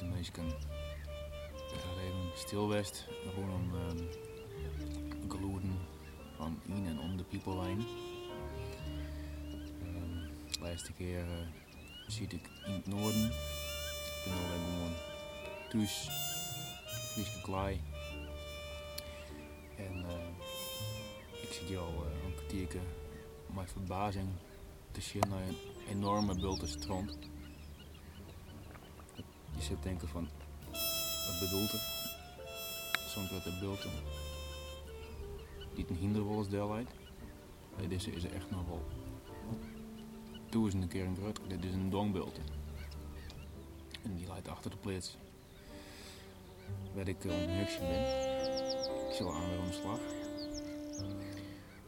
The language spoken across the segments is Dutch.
het gaat even stil west rondom um, geloeden van in en om de Piepelwijn. Um, de laatste keer uh, zie ik in het noorden. Ik ben alleen gewoon thuis, Friese klei. En uh, ik zit hier al uh, een kwartiertje met verbazing te zien naar een enorme bulte strand. Je zit denken van, wat bedoelt het? Zo'n grote bulte. Die een deel uit. Nee, deze is er echt nog wel duizenden keer een groot. Dit is een dongbulte. En die leidt achter de plaats. Waar ik uh, ben. Ik zal aan om slag.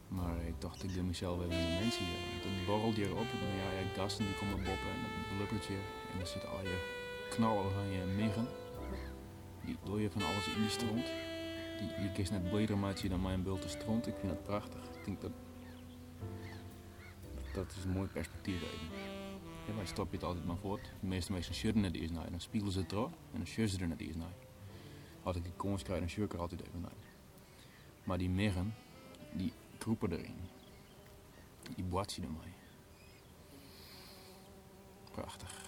Maar ik dacht, ik doe mezelf even in de mensen hier. Het borrelt hier op. Ja, ja, gasten die komen boppen en dan lukt je. En dan zitten al je knallen van je miggen. Die doe je van alles in die stront. Die, je kiest net bleder maatje dan mijn bulte stront. Ik vind dat prachtig. Ik denk dat dat is een mooi perspectief even. Ja, wij stop je het altijd maar voort. De meeste mensen shirten naar die naar. Dan spiegelen ze het erop en dan shirten ze er naar die naar. Als ik een kans krijg, dan shirk er altijd even naar. Maar die miggen, die kroepen erin. Die boatje ermee. Prachtig.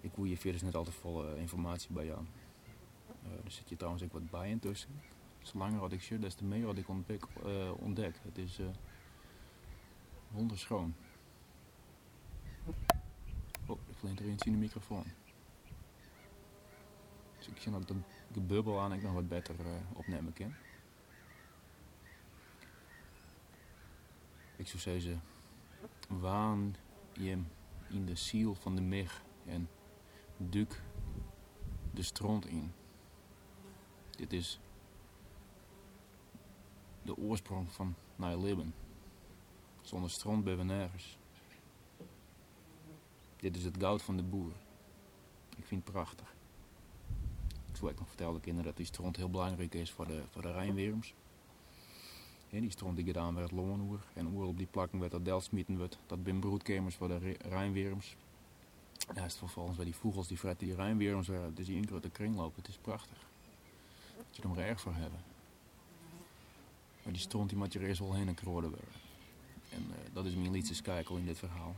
Ik wil je verder net altijd volle informatie bij jou. Uh, er zit je trouwens ook wat bij intussen. Zolang wat ik shirt, des te meer wat ik ontdek. Uh, ontdek. Het is uh, wonderschoon. Oh, ik leent er eens in de microfoon. Dus ik zie de, de bubbel aan ik nog wat beter opnemen kan. Ik zou zeggen, waan je in de ziel van de mig en duk de stront in. Dit is de oorsprong van Nijlibben. Zonder stront ben we nergens. Dit is het goud van de boer. Ik vind het prachtig. Ik zou nog vertellen de kinderen dat die stront heel belangrijk is voor de, voor de Rijnwerms. En die stront die gedaan werd loonhoer. En oer op die plakken werd dat delsmieten werd. Dat bin broedkamers voor de Rijnwerms. Ja, is vervolgens bij die vogels die fretten die werden. Dus die in grote kringlopen. Het is prachtig. Dat je er maar erg voor hebben. Maar die stront die moet je er eerst wel heen en kroorden worden. En uh, dat is mijn schakel in dit verhaal.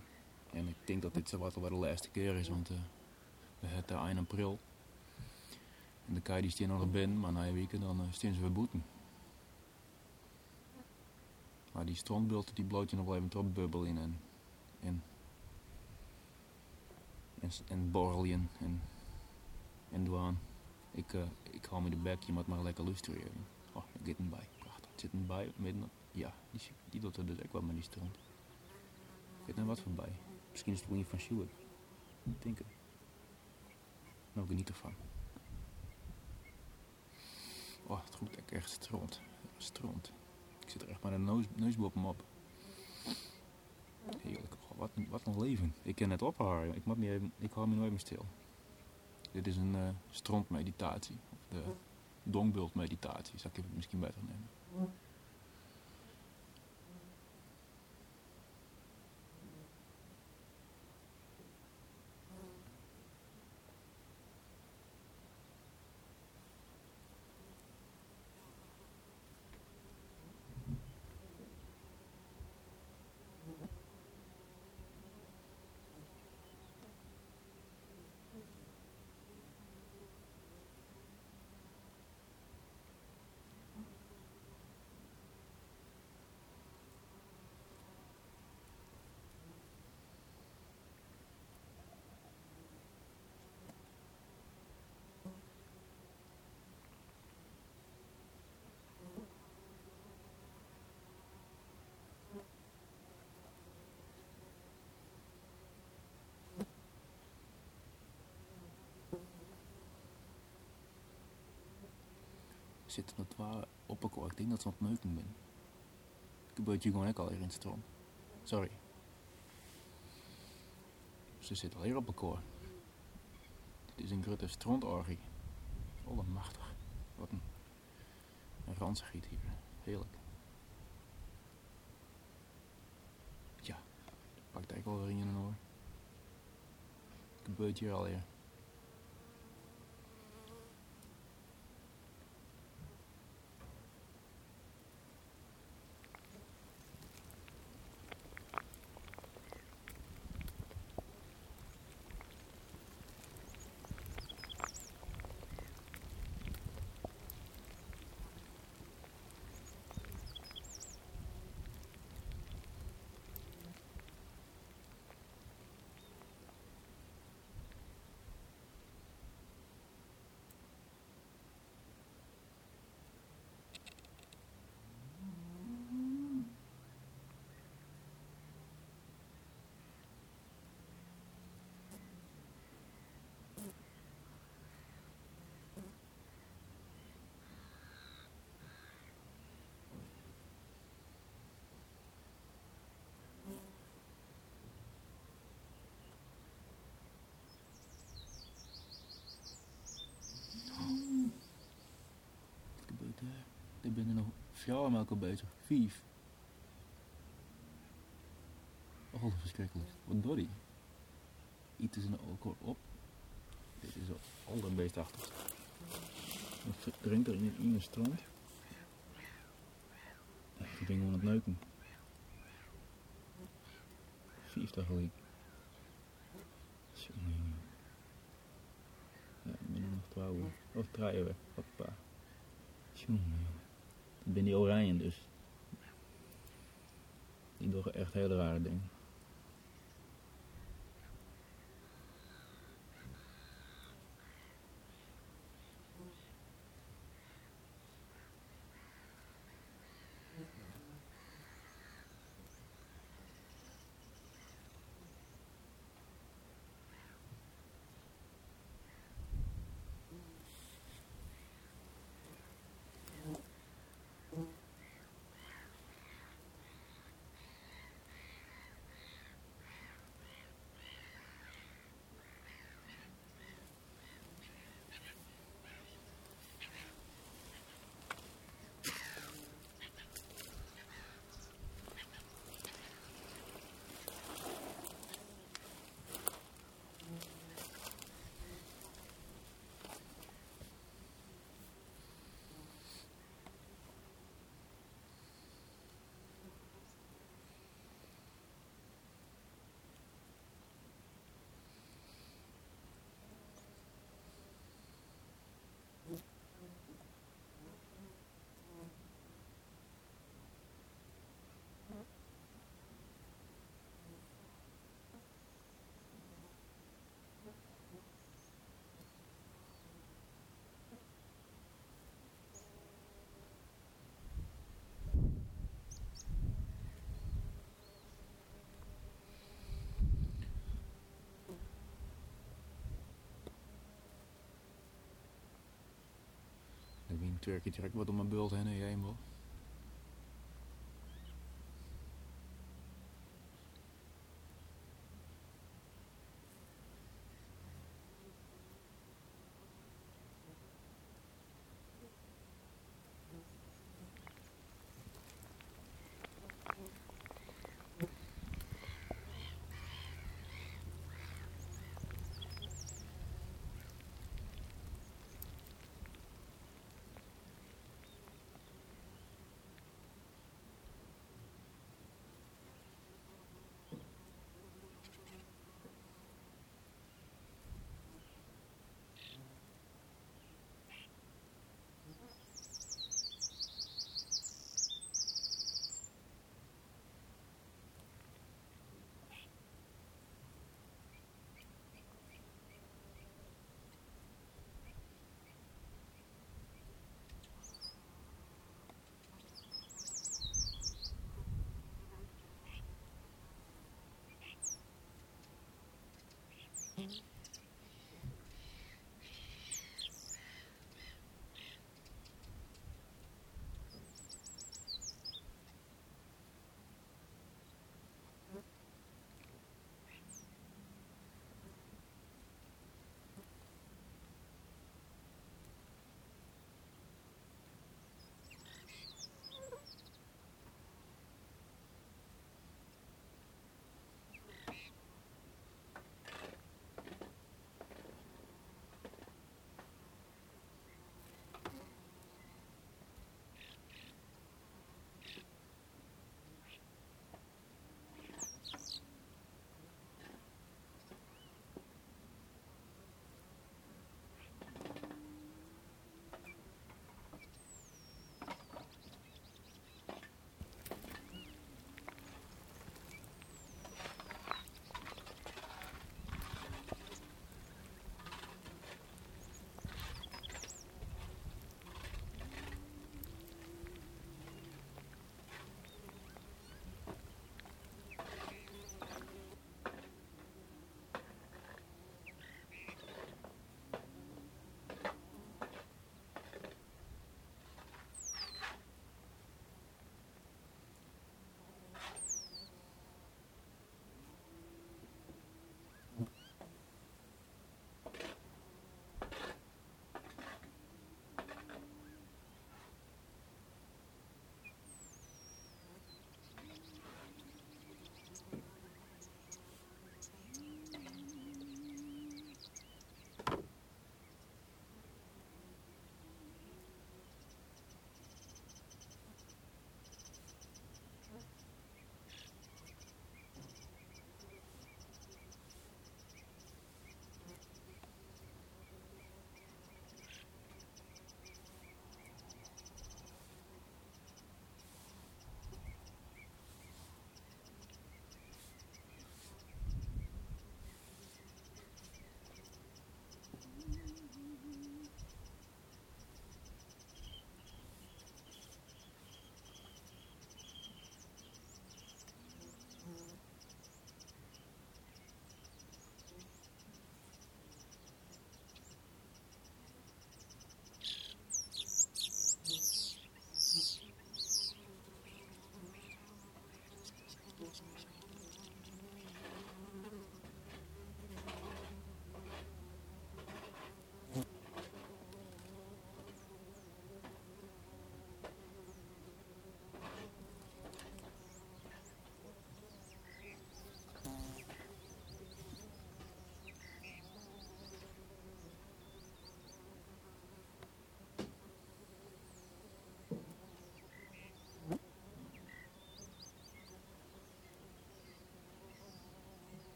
En ik denk dat dit zo wat al de laatste keer is, want uh, we hebben 1 april. En de kei die staan nog binnen, maar na een week dan uh, ze weer boeten. Maar die strontbulten die bloot je nog wel even trop bubbel in en, en, en, en en, en. Ik, uh, ik hou me de bek, je moet maar lekker luisteren. Oh, ik zit bij. Prachtig. Het zit bij midden. Ja, die, die doet er dus ook wel met die stront. Ik weet er wat van bij. Misschien is het Winnie van Schuwer. Ik denk het. Nou, geniet ervan. Oh, het roept echt stront. Stront. Ik zit er echt maar een neus, neusbop op. Heerlijk. Wat, wat leven. Ik ken het ophouden. Ik, moet niet ik hou me nooit meer stil. Dit is een uh, strontmeditatie. Of de dongbultmeditatie, zou ik het misschien beter nemen. Zitten twee op elkaar. Ik denk dat ze aan het neuken ben. Gebeurt je gewoon ook al hier in stroom. Sorry. Ze zitten al hier op elkaar. Dit is een grote strontorgie. Oh, machtig. Wat een, een ranzigheid hier. Heerlijk. Ja, pakt eigenlijk wel weer in een oor. gebeurt hier alweer? Wat gebeurt er? Er met elkaar bezig. Vijf. Oh, verschrikkelijk. Wat hij? Iets is een alcohol op. Dit is al een beest achter. Wat drinkt er in in een strand? Ik ben aan het neuken. Jongen, jongen. Ja, ik ben nog trouwen. Of draaien we. Hoppa. Ik ben die oranje dus. Die doen echt hele rare dingen. Een turkje direct wat om mijn bult heen en heen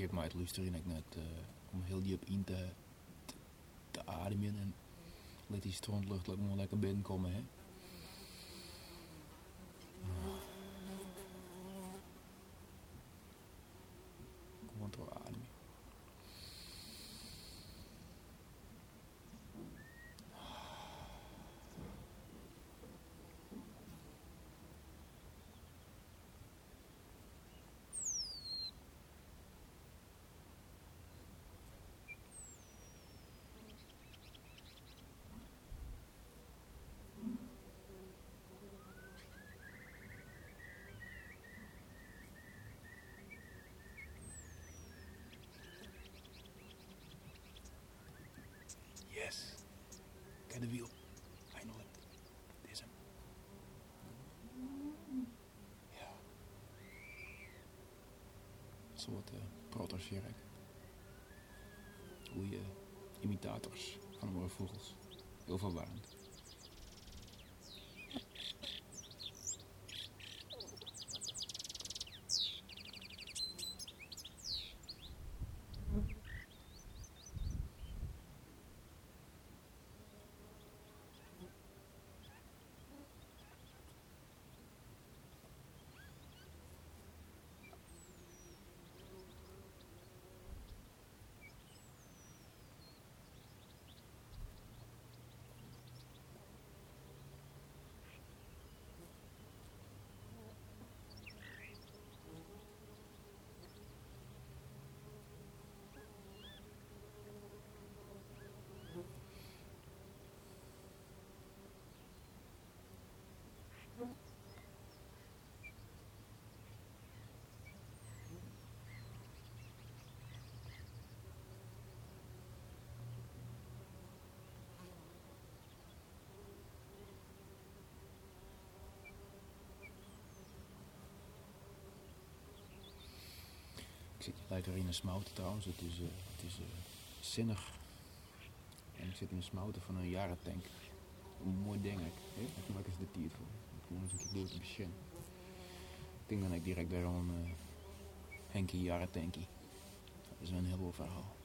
hebt mij het luisteren ik net uh, om heel diep in te, te, ademen en laat die strontlucht ook lekker binnenkomen. Hè? De wiel. I know it. Dit is hem. Ja. Een soort uh, protocerk. Goeie imitators van mooie vogels. Heel verwarrend. Ik zit lekker in een smouten trouwens. Het is, uh, het is uh, zinnig. En ik zit in een smouten van een jarentank. Een mooi ding. Ik heb er eens de tijd voor. Ik eens een keer door. Ik denk dat ik direct een uh, Henkie jarentankie. Dat is een heel verhaal.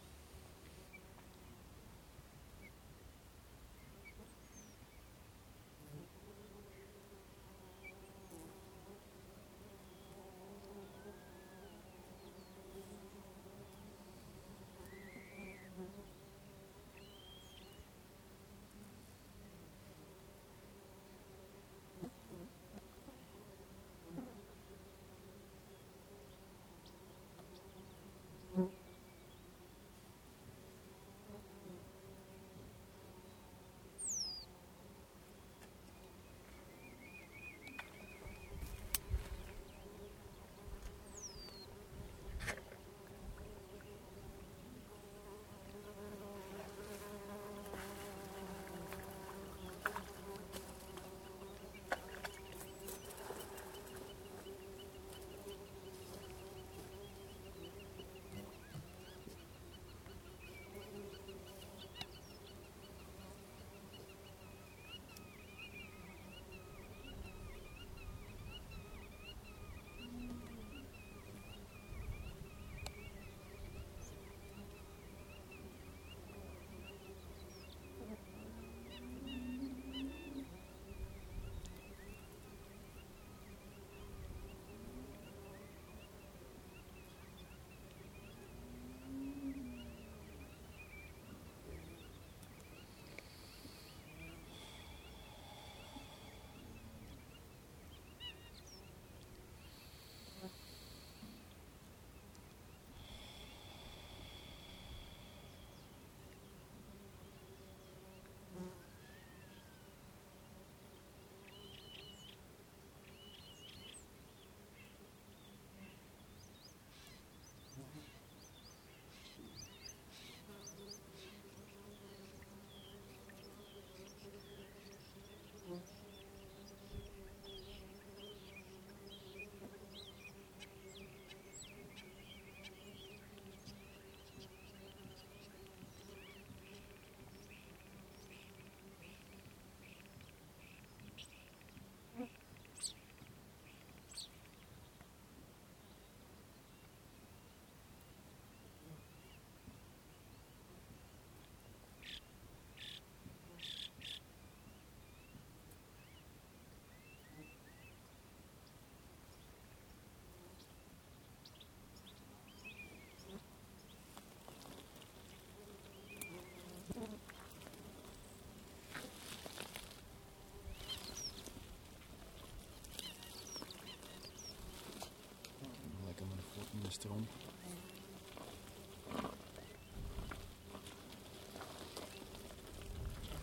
Strand.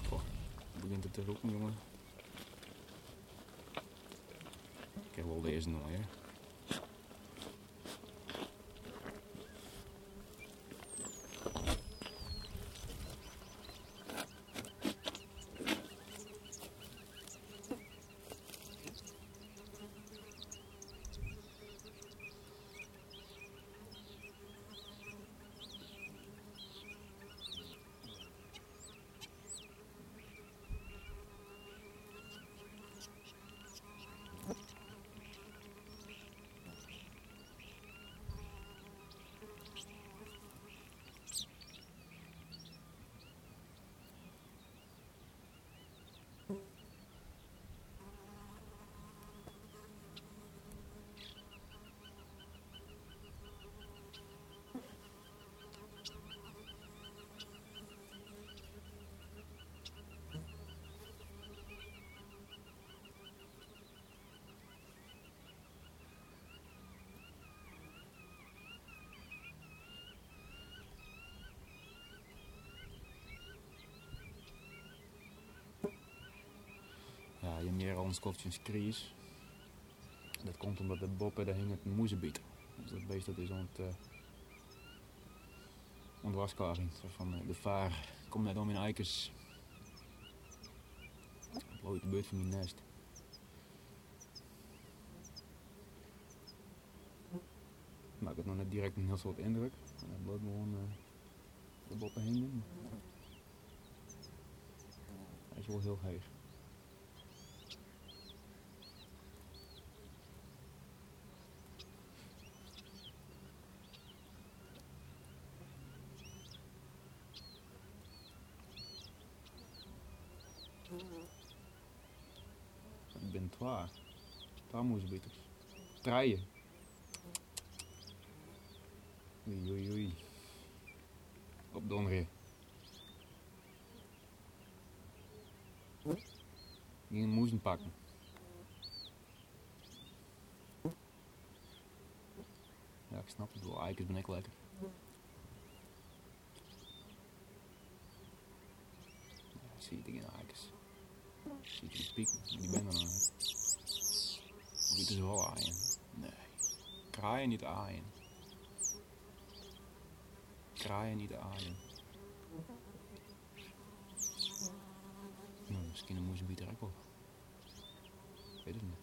Goh, het begint het te roepen, jongen. Ik heb wel deze hè. Een skofjes kriis. Dat komt omdat de boppen daar hing het moezebiet. Dus dat beest dat is ont, uh, ontwaskaring. Van uh, de vaar komt net om in eikens. Bloot de beurt van die nest. Maakt het nog net direct een heel soort indruk. En dat gewoon uh, de boppen hingen. Hij is wel heel heeg. Ik moesten we Draaien. Oei, oei, oei. Op donderen. Die moesten pakken. Ja, ik snap het wel. Eikens ben ik lekker. Ja, zie je dingen eikens. Zie je pieken, die ben er nog niet. Dit is wel aaien. Nee. Kraaien niet aaien. Kraaien niet aaien. Nou, misschien een moezenbiet er ook weet het niet.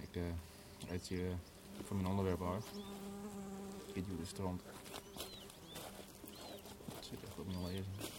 Ik uh, rijd hier van mijn onderwerp af. Ik doe de strand. Het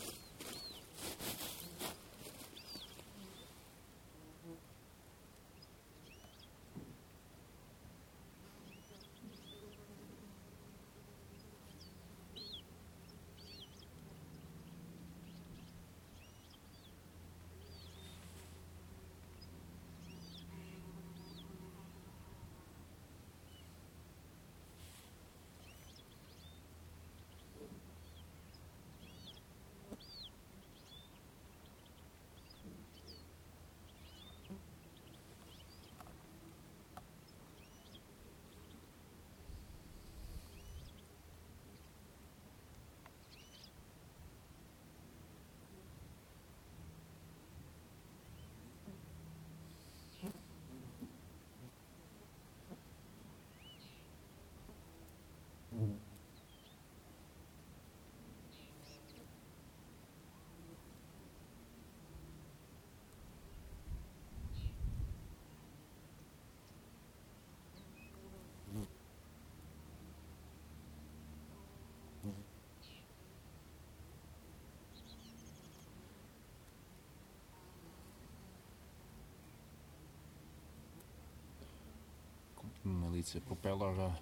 Met iets propeller uh,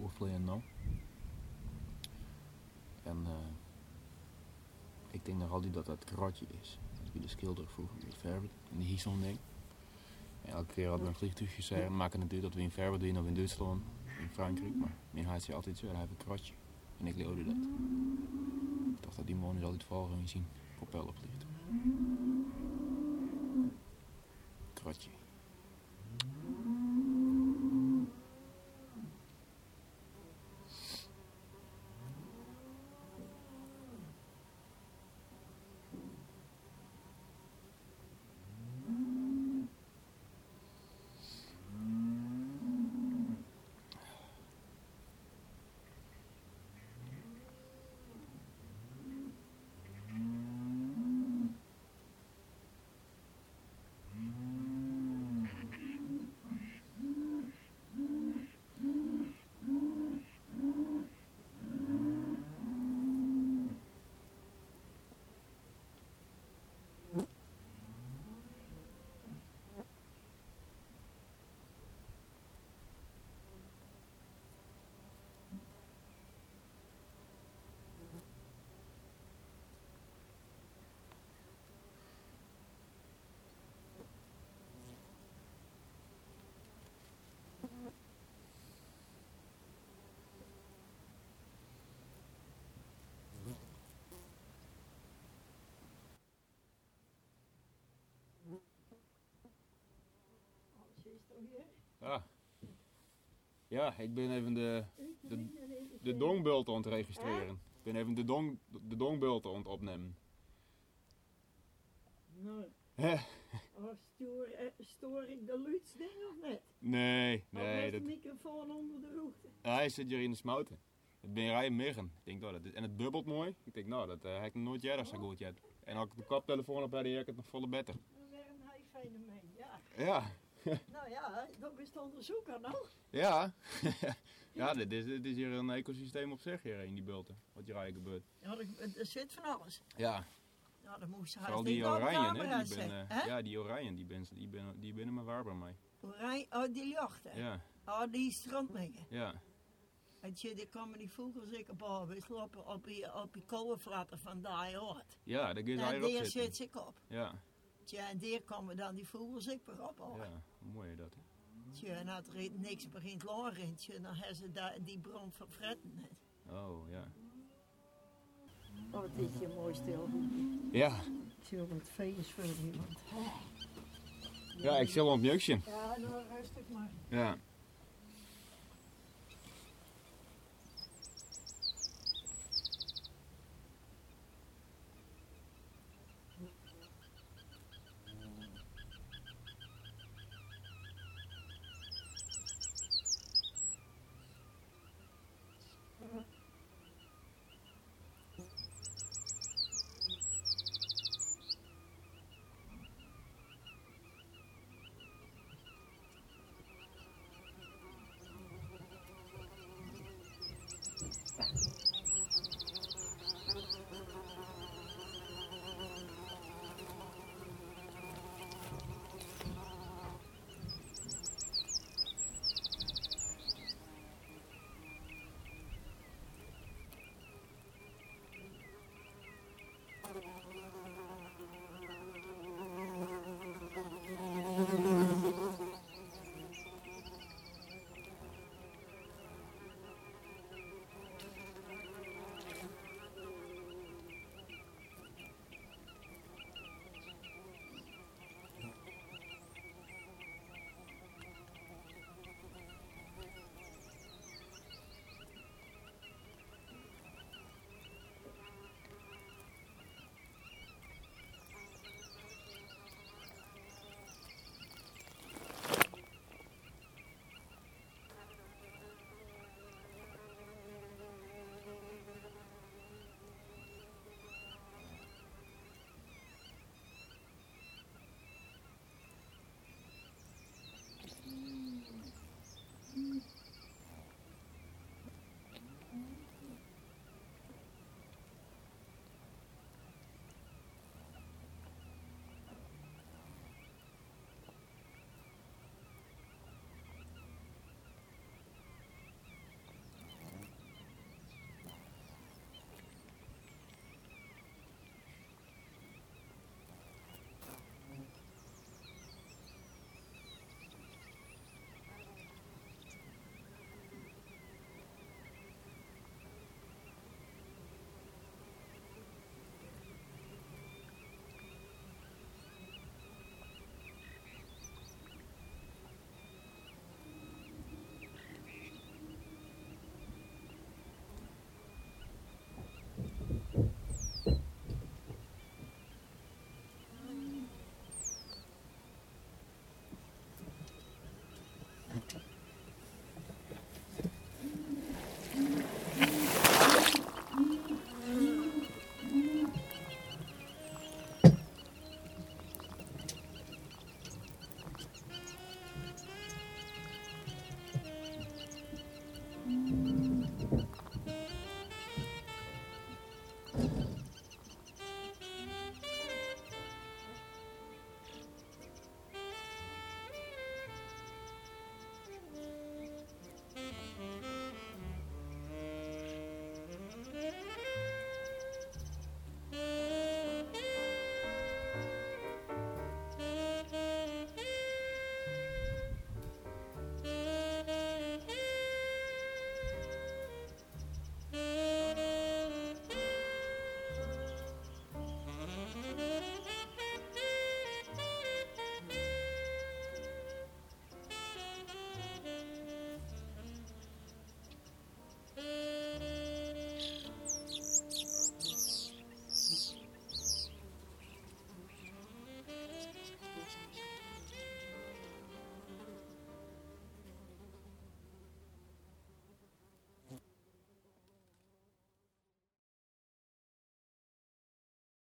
of nou. En uh, ik denk nog altijd dat dat krotje is. Dat wie de schilder vroeger in Verbe, in die zo'n ding. En elke keer hadden we een vliegtuigje zeggen, maken natuurlijk dat we in Verbe doen of in Duitsland, in Frankrijk. Maar mijn huid zei altijd zo, hij heeft een krotje. En ik leerde dat. Ik dacht dat die man altijd volgen en zien propeller vliegt. Fratje. Ah. Ja, ik ben even de, de, de dongbulten aan het registreren. Ik ben even de, dong, de dongbulten aan het opnemen. Nou, oh, stoor, eh, stoor ik de luidsding of net? Nee, of nee. heeft Dat, de microfoon onder de route? hij zit hier in de smouten. Het ben rijden miggen. Ik denk, nou, dat is, en het bubbelt mooi. Ik denk, nou, dat eh, heb ik nooit jij zo goed jet. En als ik de koptelefoon op heb, dan heb ik het nog volle beter. Dat weer een heel fenomeen, ja. Ja, Nou ja, dat is het onderzoeker nog. ja. ja, dit is, dit is hier een ecosysteem op zich hier in die bulten. Wat hier eigenlijk gebeurt. Ja, er, er zit van alles. Ja, Ja, dan moest vooral die oranje, hè. Die ben, ja, die oranje, die ben, die ben, die ben er maar waarbaar mee. Oranje, oh, die jachten. Ja, Oh, die strandmeggen. ja. En je, die komen die vogels hebben. lopen op die, op die kolenflappen van die hoort. Ja, daar kun je En daar zit ik op. Ja, Tja, en daar komen dan die vogels ik weer op. hoor. ja, mooi is dat. Hè? Tja, en als er niks begint lagen, tja, dan hebben ze daar, die bron verfretten. net. Oh, ja. Oh, wat is je mooi stil. Ja, Tja, wat feest voor iemand. ja ik zal. Ja, nou rustig maar. Ja.